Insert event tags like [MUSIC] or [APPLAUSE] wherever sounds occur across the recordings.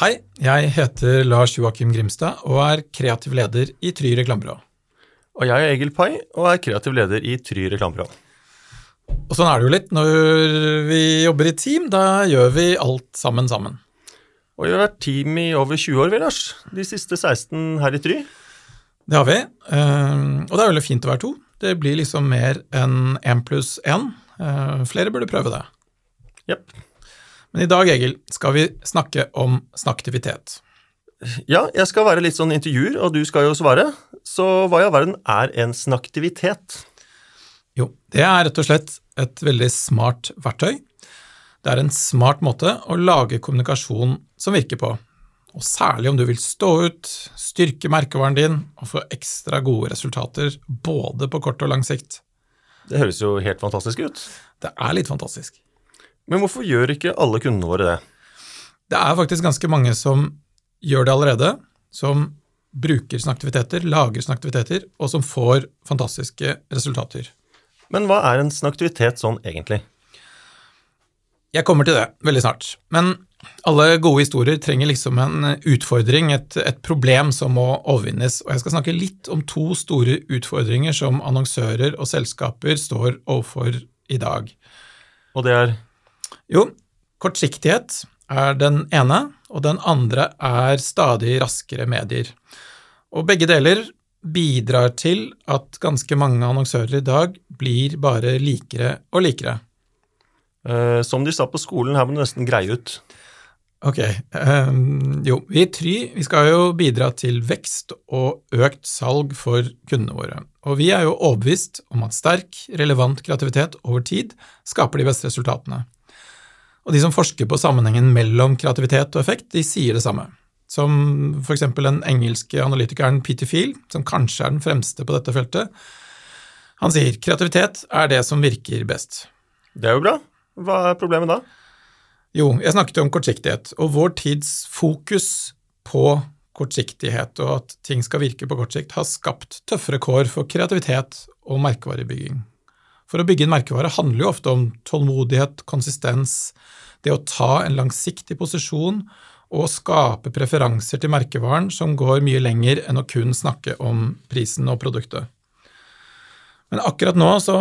Hei, jeg heter Lars Joakim Grimstad og er kreativ leder i Try reklamebyrå. Og jeg er Egil Pai og er kreativ leder i Try reklamebyrå. Og sånn er det jo litt når vi jobber i team, da gjør vi alt sammen sammen. Og vi har vært team i over 20 år, vi, Lars. De siste 16 her i Try. Det har vi, eh, og det er veldig fint å være to. Det blir liksom mer enn én pluss én. Eh, flere burde prøve det. Jepp. Men i dag, Egil, skal vi snakke om snakktivitet. Ja, jeg skal være litt sånn intervjuer, og du skal jo svare. Så hva i all verden er en snakktivitet? Jo, det er rett og slett et veldig smart verktøy. Det er en smart måte å lage kommunikasjon som virker på, og særlig om du vil stå ut, styrke merkevaren din og få ekstra gode resultater både på kort og lang sikt. Det høres jo helt fantastisk ut. Det er litt fantastisk. Men hvorfor gjør ikke alle kundene våre det? Det er faktisk ganske mange som gjør det allerede, som bruker snakktiviteter, lager snakktiviteter, og som får fantastiske resultater. Men hva er en snakktivitet sånn egentlig? Jeg kommer til det veldig snart. Men alle gode historier trenger liksom en utfordring, et, et, problem som må overvinnes. Og jeg skal snakke litt om to store utfordringer som annonsører og selskaper står overfor i dag. Og det er? Jo, kortsiktighet er den ene, og den andre er stadig raskere medier. Og begge deler bidrar til at ganske mange annonsører i dag blir bare likere og likere. Eh, som de sa på skolen, her må du nesten greie ut. Ok. Eh, jo, vi i Try vi skal jo bidra til vekst og økt salg for kundene våre. Og vi er jo overbevist om at sterk, relevant kreativitet over tid skaper de beste resultatene. Og de som forsker på sammenhengen mellom kreativitet og effekt, de sier det samme. Som eksempel den engelske analytikeren Peter Field, som kanskje er den fremste på dette feltet. Han sier kreativitet er det som virker best. Det er jo bra. Hva er problemet da? Jo, jeg snakket om kortsiktighet, og vår tids fokus på kortsiktighet og at ting skal virke på kort sikt, har skapt tøffere kår for kreativitet og merkevarebygging. For å bygge en merkevare handler jo ofte om tålmodighet, konsistens, det å ta en langsiktig posisjon og skape preferanser til merkevaren som går mye lenger enn å kun snakke om prisen og produktet. Men akkurat nå så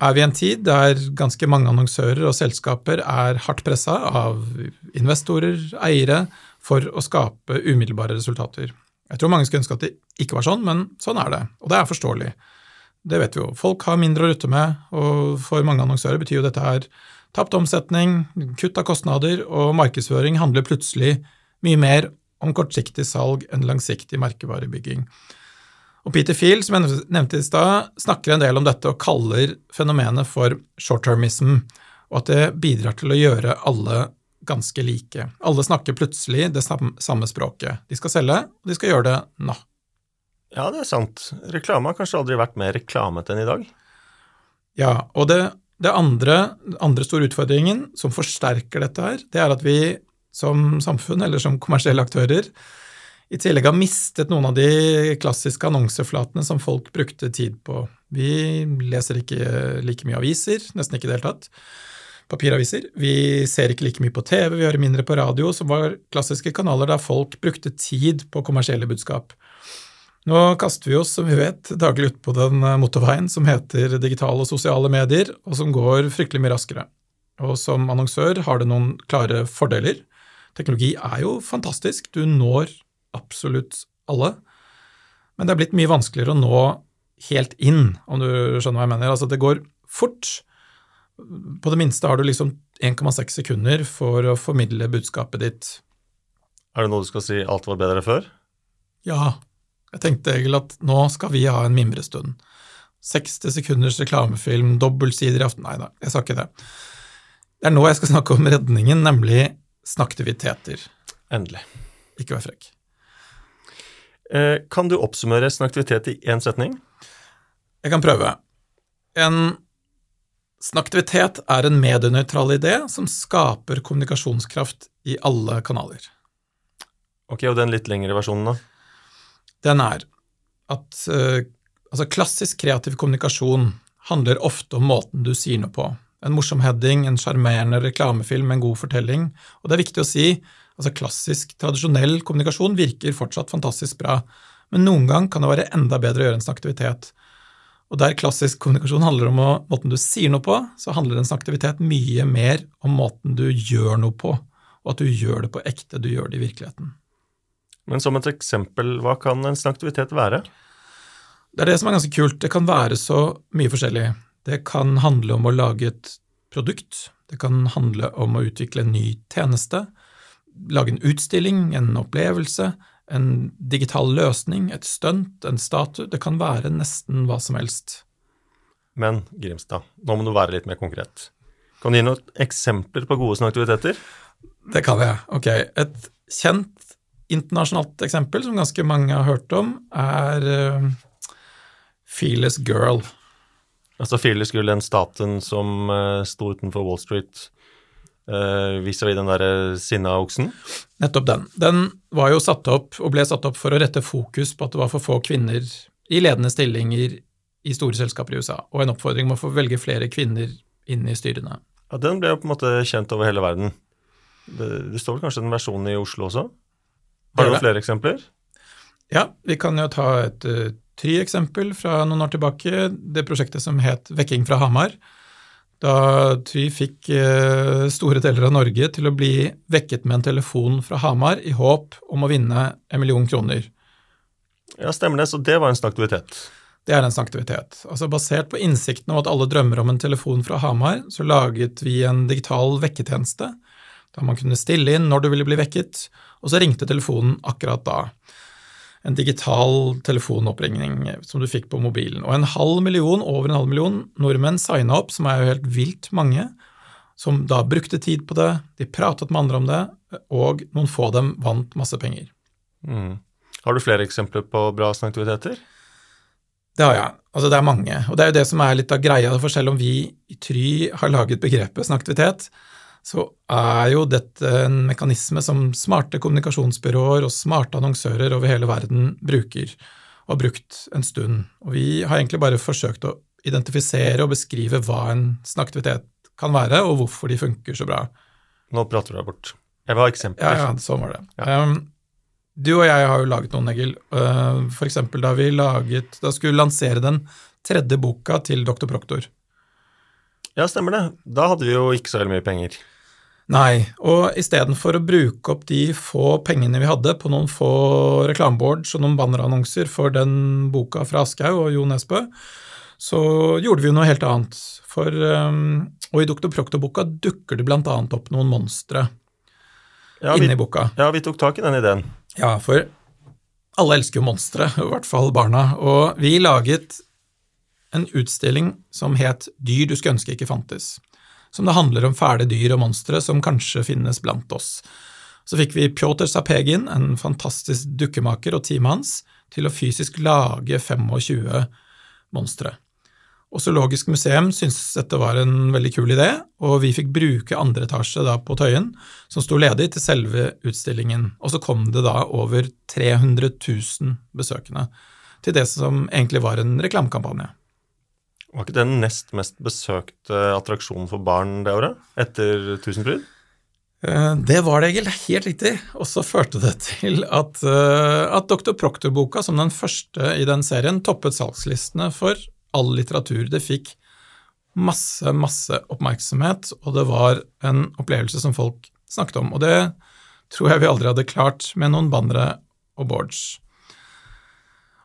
er vi i en tid der ganske mange annonsører og selskaper er hardt pressa av investorer, eiere, for å skape umiddelbare resultater. Jeg tror mange skulle ønske at det ikke var sånn, men sånn er det, og det er forståelig. Det vet vi jo. Folk har mindre å rutte med, og for mange annonsører betyr jo dette her tapt omsetning, kutt av kostnader, og markedsføring handler plutselig mye mer om kortsiktig salg enn langsiktig merkevarebygging. Og Peter Field, som jeg nevnte i stad, snakker en del om dette og kaller fenomenet for short-termism, og at det bidrar til å gjøre alle ganske like. Alle snakker plutselig det samme språket. De skal selge, og de skal gjøre det nå. Ja, det er sant. Reklame har kanskje aldri vært mer reklamete enn i dag? Ja, og det, det andre, andre store utfordringen som forsterker dette her, det er at vi som samfunn, eller som kommersielle aktører, i tillegg har mistet noen av de klassiske annonseflatene som folk brukte tid på. Vi leser ikke like mye aviser, nesten ikke i det hele tatt. Papiraviser. Vi ser ikke like mye på TV, vi hører mindre på radio, som var klassiske kanaler der folk brukte tid på kommersielle budskap. Nå kaster vi oss, som vi vet, daglig ut på den motorveien som heter digitale og sosiale medier, og som går fryktelig mye raskere. Og som annonsør har det noen klare fordeler. Teknologi er jo fantastisk. Du når absolutt alle. Men det er blitt mye vanskeligere å nå helt inn, om du skjønner hva jeg mener. Altså, det går fort. På det minste har du liksom 1,6 sekunder for å formidle budskapet ditt. Er det noe du skal si alt var bedre før? Ja. Jeg tenkte egentlig at nå skal vi ha en mimrestund. 60 sekunders reklamefilm, dobbeltsider i aften Nei da, jeg sa ikke det. Det er nå jeg skal snakke om redningen, nemlig snaktiviteter. Endelig. Ikke vær frekk. Eh, kan du oppsummere snaktivitet i én setning? Jeg kan prøve. En snaktivitet er en medienøytral idé som skaper kommunikasjonskraft i alle kanaler. Ok, Og den litt lengre versjonen, da? Den er at uh, altså klassisk kreativ kommunikasjon handler ofte om måten du sier noe på. En morsom heading, en sjarmerende reklamefilm, en god fortelling. Og det er viktig å si Altså klassisk, tradisjonell kommunikasjon virker fortsatt fantastisk bra, men noen gang kan det være enda bedre å gjøre en sånn. Og der klassisk kommunikasjon handler om måten du sier noe på, så handler en sånn mye mer om måten du gjør noe på, og at du gjør det på ekte, du gjør det i virkeligheten. Men som et eksempel, hva kan en sånn aktivitet være? Det er det som er ganske kult. Det kan være så mye forskjellig. Det kan handle om å lage et produkt. Det kan handle om å utvikle en ny tjeneste. Lage en utstilling, en opplevelse, en digital løsning, et stunt, en statue. Det kan være nesten hva som helst. Men Grimstad, nå må du være litt mer konkret. Kan du gi noen eksempler på gode sånne aktiviteter? Det kan jeg. Ok. Et kjent internasjonalt eksempel som ganske mange har hørt om, er uh, Fearless Girl. Altså Fearless Girl, den staten som uh, sto utenfor Wall Street uh, vis-à-vis den derre sinna oksen? Nettopp den. Den var jo satt opp, og ble satt opp for å rette fokus på at det var for få kvinner i ledende stillinger i store selskaper i USA, og en oppfordring om å få velge flere kvinner inn i styrene. Ja, Den ble jo på en måte kjent over hele verden. Det, det står vel kanskje en versjonen i Oslo også? Har du flere eksempler? Ja, vi kan jo ta et uh, Try-eksempel fra noen år tilbake. Det prosjektet som het Vekking fra Hamar. Da Try fikk uh, store deler av Norge til å bli vekket med en telefon fra Hamar i håp om å vinne en million kroner. Ja, stemmer det. Så det var en sånn aktivitet? Det er en sånn aktivitet. Altså Basert på innsikten om at alle drømmer om en telefon fra Hamar, så laget vi en digital vekketjeneste da man kunne stille inn når du ville bli vekket, og så ringte telefonen akkurat da. En digital telefonoppringning som du fikk på mobilen. Og en halv million, over en halv million nordmenn signa opp, som er jo helt vilt mange, som da brukte tid på det, de pratet med andre om det, og noen få av dem vant masse penger. Mm. Har du flere eksempler på bra aktiviteter? Det har jeg. Altså, det er mange. Og det er jo det som er litt av greia, for selv om vi i Try har laget begrepet snaktivitet, så er jo dette en mekanisme som smarte kommunikasjonsbyråer og smarte annonsører over hele verden bruker, og har brukt en stund. Og vi har egentlig bare forsøkt å identifisere og beskrive hva en snakkeaktivitet kan være, og hvorfor de funker så bra. Nå prater du deg bort. Jeg vil ha eksempler. Ja, ja, sånn var det. Ja. Um, du og jeg har jo laget noen, Egil. Uh, for eksempel da vi laget, da skulle lansere den tredje boka til Dr. Proktor. Ja, stemmer det. Da hadde vi jo ikke så veldig mye penger. Nei, og istedenfor å bruke opp de få pengene vi hadde på noen få reklameboards og noen bannerannonser for den boka fra Aschehoug og Jo Nesbø, så gjorde vi noe helt annet. For, um, og i Doktor Proktor-boka dukker det annet opp noen monstre ja, inni boka. Ja, vi tok tak i den ideen. Ja, for alle elsker jo monstre, i hvert fall barna. Og vi laget en utstilling som het Dyr du skulle ønske ikke fantes som det handler om fæle dyr og monstre som kanskje finnes blant oss. Så fikk vi Pjotr Sapegin, en fantastisk dukkemaker, og teamet hans til å fysisk lage 25 monstre. Og Zoologisk museum syntes dette var en veldig kul idé, og vi fikk bruke andre etasje da på Tøyen, som sto ledig, til selve utstillingen. Og så kom det da over 300 000 besøkende til det som egentlig var en reklamekampanje. Var ikke den nest mest besøkte attraksjonen for barn det året, etter Tusenfryd? Eh, det var det, Egil. Helt riktig. Og så førte det til at, eh, at Dr. Proctor-boka, som den første i den serien, toppet salgslistene for all litteratur. Det fikk masse, masse oppmerksomhet, og det var en opplevelse som folk snakket om. Og det tror jeg vi aldri hadde klart med noen bannere og boards.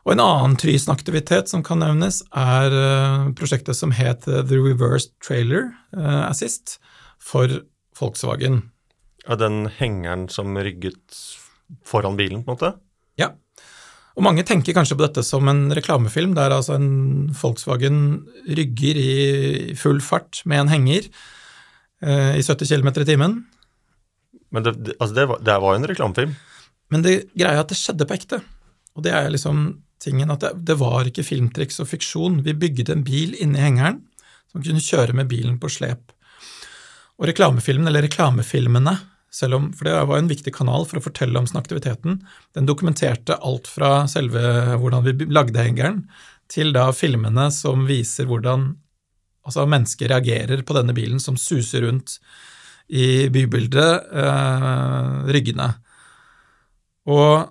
Og en annen Trysen-aktivitet som kan nevnes, er eh, prosjektet som het The Reverse Trailer eh, Assist for Volkswagen. Ja, Den hengeren som rygget foran bilen, på en måte? Ja. Og mange tenker kanskje på dette som en reklamefilm, der altså en Volkswagen rygger i full fart med en henger eh, i 70 km i timen. Men det, altså det, var, det var jo en reklamefilm? Men det greia er at det skjedde på ekte. Og det er liksom tingen at det, det var ikke filmtriks og fiksjon. Vi bygde en bil inni hengeren som kunne kjøre med bilen på slep. Og reklamefilmen, eller reklamefilmene, selv om, for det var en viktig kanal for å fortelle om aktiviteten, den dokumenterte alt fra selve hvordan vi lagde hengeren, til da filmene som viser hvordan altså mennesker reagerer på denne bilen som suser rundt i bybildet eh, ryggene. Og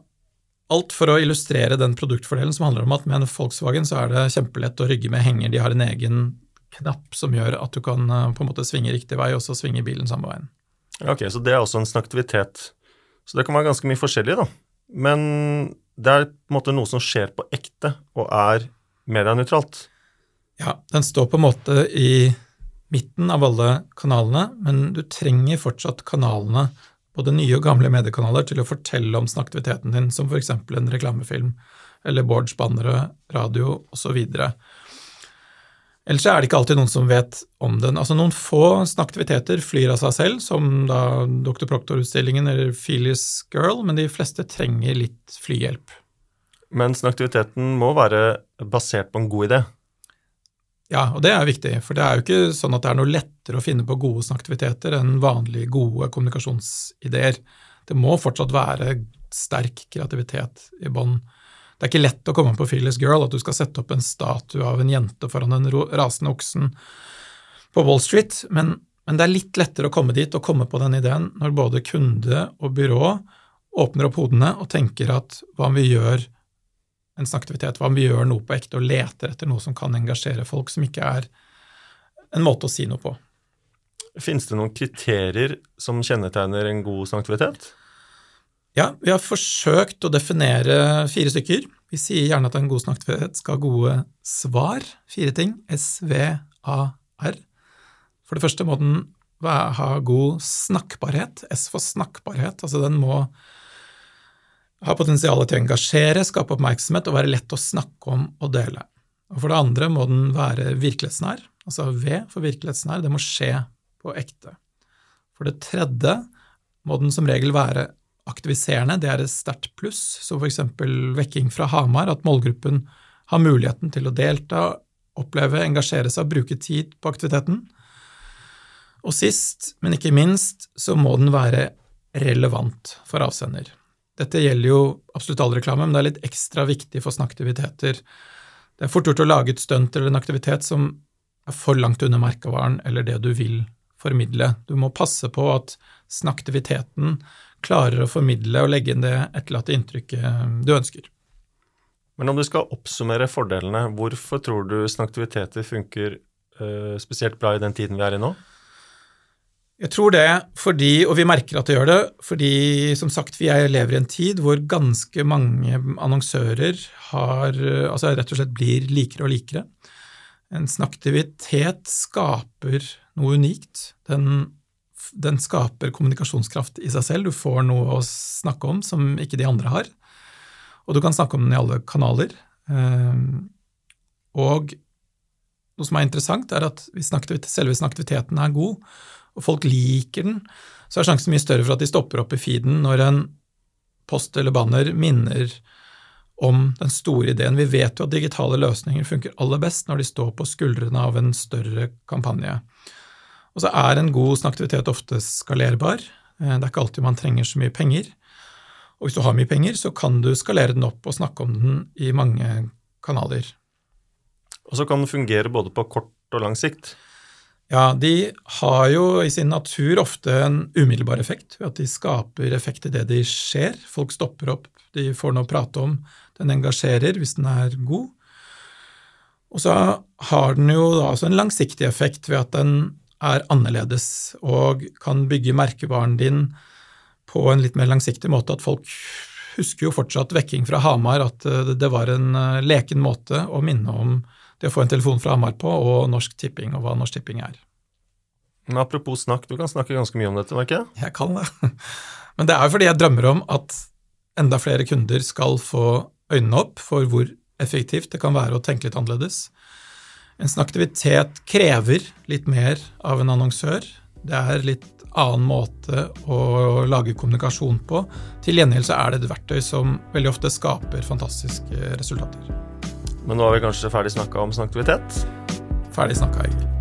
alt for å illustrere den produktfordelen som handler om at med en Volkswagen så er det kjempelett å rygge med henger. De har en egen knapp som gjør at du kan eh, på en måte svinge riktig vei, og så svinge bilen samme veien. Ok, Så det er også en snaktivitet. Så det kan være ganske mye forskjellig, da. Men det er på en måte noe som skjer på ekte, og er medienøytralt. Ja, den står på en måte i midten av alle kanalene, men du trenger fortsatt kanalene, både nye og gamle mediekanaler, til å fortelle om snaktiviteten din, som f.eks. en reklamefilm eller boardsbannere, radio osv. Ellers er det ikke alltid noen som vet om den. Altså Noen få snaktiviteter flyr av seg selv, som da Dr. Proctor-utstillingen eller Feelies Girl, men de fleste trenger litt flyhjelp. Men snaktiviteten må være basert på en god idé? Ja, og det er viktig, for det er jo ikke sånn at det er noe lettere å finne på gode snaktiviteter enn vanlige, gode kommunikasjonsideer. Det må fortsatt være sterk kreativitet i bånn. Det er ikke lett å komme på Fearless Girl, at du skal sette opp en statue av en jente foran den rasende oksen på Wall Street, men, men, det er litt lettere å komme dit og komme på den ideen når både kunde og byrå åpner opp hodene og tenker at hva om vi gjør en snakkeaktivitet, hva om vi gjør noe på ekte og leter etter noe som kan engasjere folk, som ikke er en måte å si noe på. Finnes det noen kriterier som kjennetegner en god snakkeaktivitet? Ja, vi har forsøkt å definere fire stykker. Vi sier gjerne at en god snakkethet skal ha gode svar. Fire ting. S-V-A-R. For det første må den ha god snakkbarhet. S for snakkbarhet. Altså den må ha potensial til å engasjere, skape oppmerksomhet og være lett å snakke om og dele. Og For det andre må den være virkelighetsnær. Altså V for virkelighetsnær. Det må skje på ekte. For det tredje må den som regel være aktiviserende, det er et sterkt pluss, som f.eks. vekking fra Hamar, at målgruppen har muligheten til å delta, oppleve, engasjere seg og bruke tid på aktiviteten. Og sist, men ikke minst, så må den være relevant for avsender. Dette gjelder jo absolutt all reklame, men det er litt ekstra viktig for snakkaktiviteter. Det er fort gjort å lage et stunt eller en aktivitet som er for langt under merkevaren eller det du vil formidle. Du må passe på at snakkaktiviteten klarer å formidle og legge inn det etterlatte inntrykket du ønsker. Men om du skal oppsummere fordelene, hvorfor tror du snaktiviteter funker uh, spesielt bra i den tiden vi er i nå? Jeg tror det fordi, og vi merker at det gjør det, fordi som sagt, vi lever i en tid hvor ganske mange annonsører har, altså rett og slett blir likere og likere. En snaktivitet skaper noe unikt. Den den skaper kommunikasjonskraft i seg selv. Du får noe å snakke om som ikke de andre har. Og du kan snakke om den i alle kanaler. Ehm, og noe som er interessant, er at hvis selve aktiviteten er god, og folk liker den, så er sjansen mye større for at de stopper opp i feeden når en post eller banner minner om den store ideen. Vi vet jo at digitale løsninger funker aller best når de står på skuldrene av en større kampanje. Og så er en god snakkaktivitet ofte skalerbar. Eh, det er ikke alltid man trenger så mye penger. Og hvis du har mye penger, så kan du skalere den opp og snakke om den i mange kanaler. Og så kan den fungere både på kort og lang sikt? Ja, de har jo i sin natur ofte en umiddelbar effekt, ved at de skaper effekt i det de skjer. Folk stopper opp, de får noe å prate om, den engasjerer hvis den er god. Og så har den jo da også en langsiktig effekt ved at den er annerledes og kan bygge merkevaren din på en litt mer langsiktig måte. At folk husker jo fortsatt vekking fra Hamar, at det var en eh, leken måte å minne om det å få en telefon fra Hamar på, og Norsk Tipping, og hva Norsk Tipping er. Men apropos snakk, du kan snakke ganske mye om dette, merker ikke Jeg kan det. [LAUGHS] Men det er jo fordi jeg drømmer om at enda flere kunder skal få øynene opp for hvor effektivt det kan være å tenke litt annerledes. En aktivitet krever litt mer av en annonsør. Det er litt annen måte å lage kommunikasjon på. Til gjengjeld så er det et verktøy som veldig ofte skaper fantastiske resultater. Men nå har vi kanskje ferdig snakka om snaktivitet? Ferdig snakka, egentlig.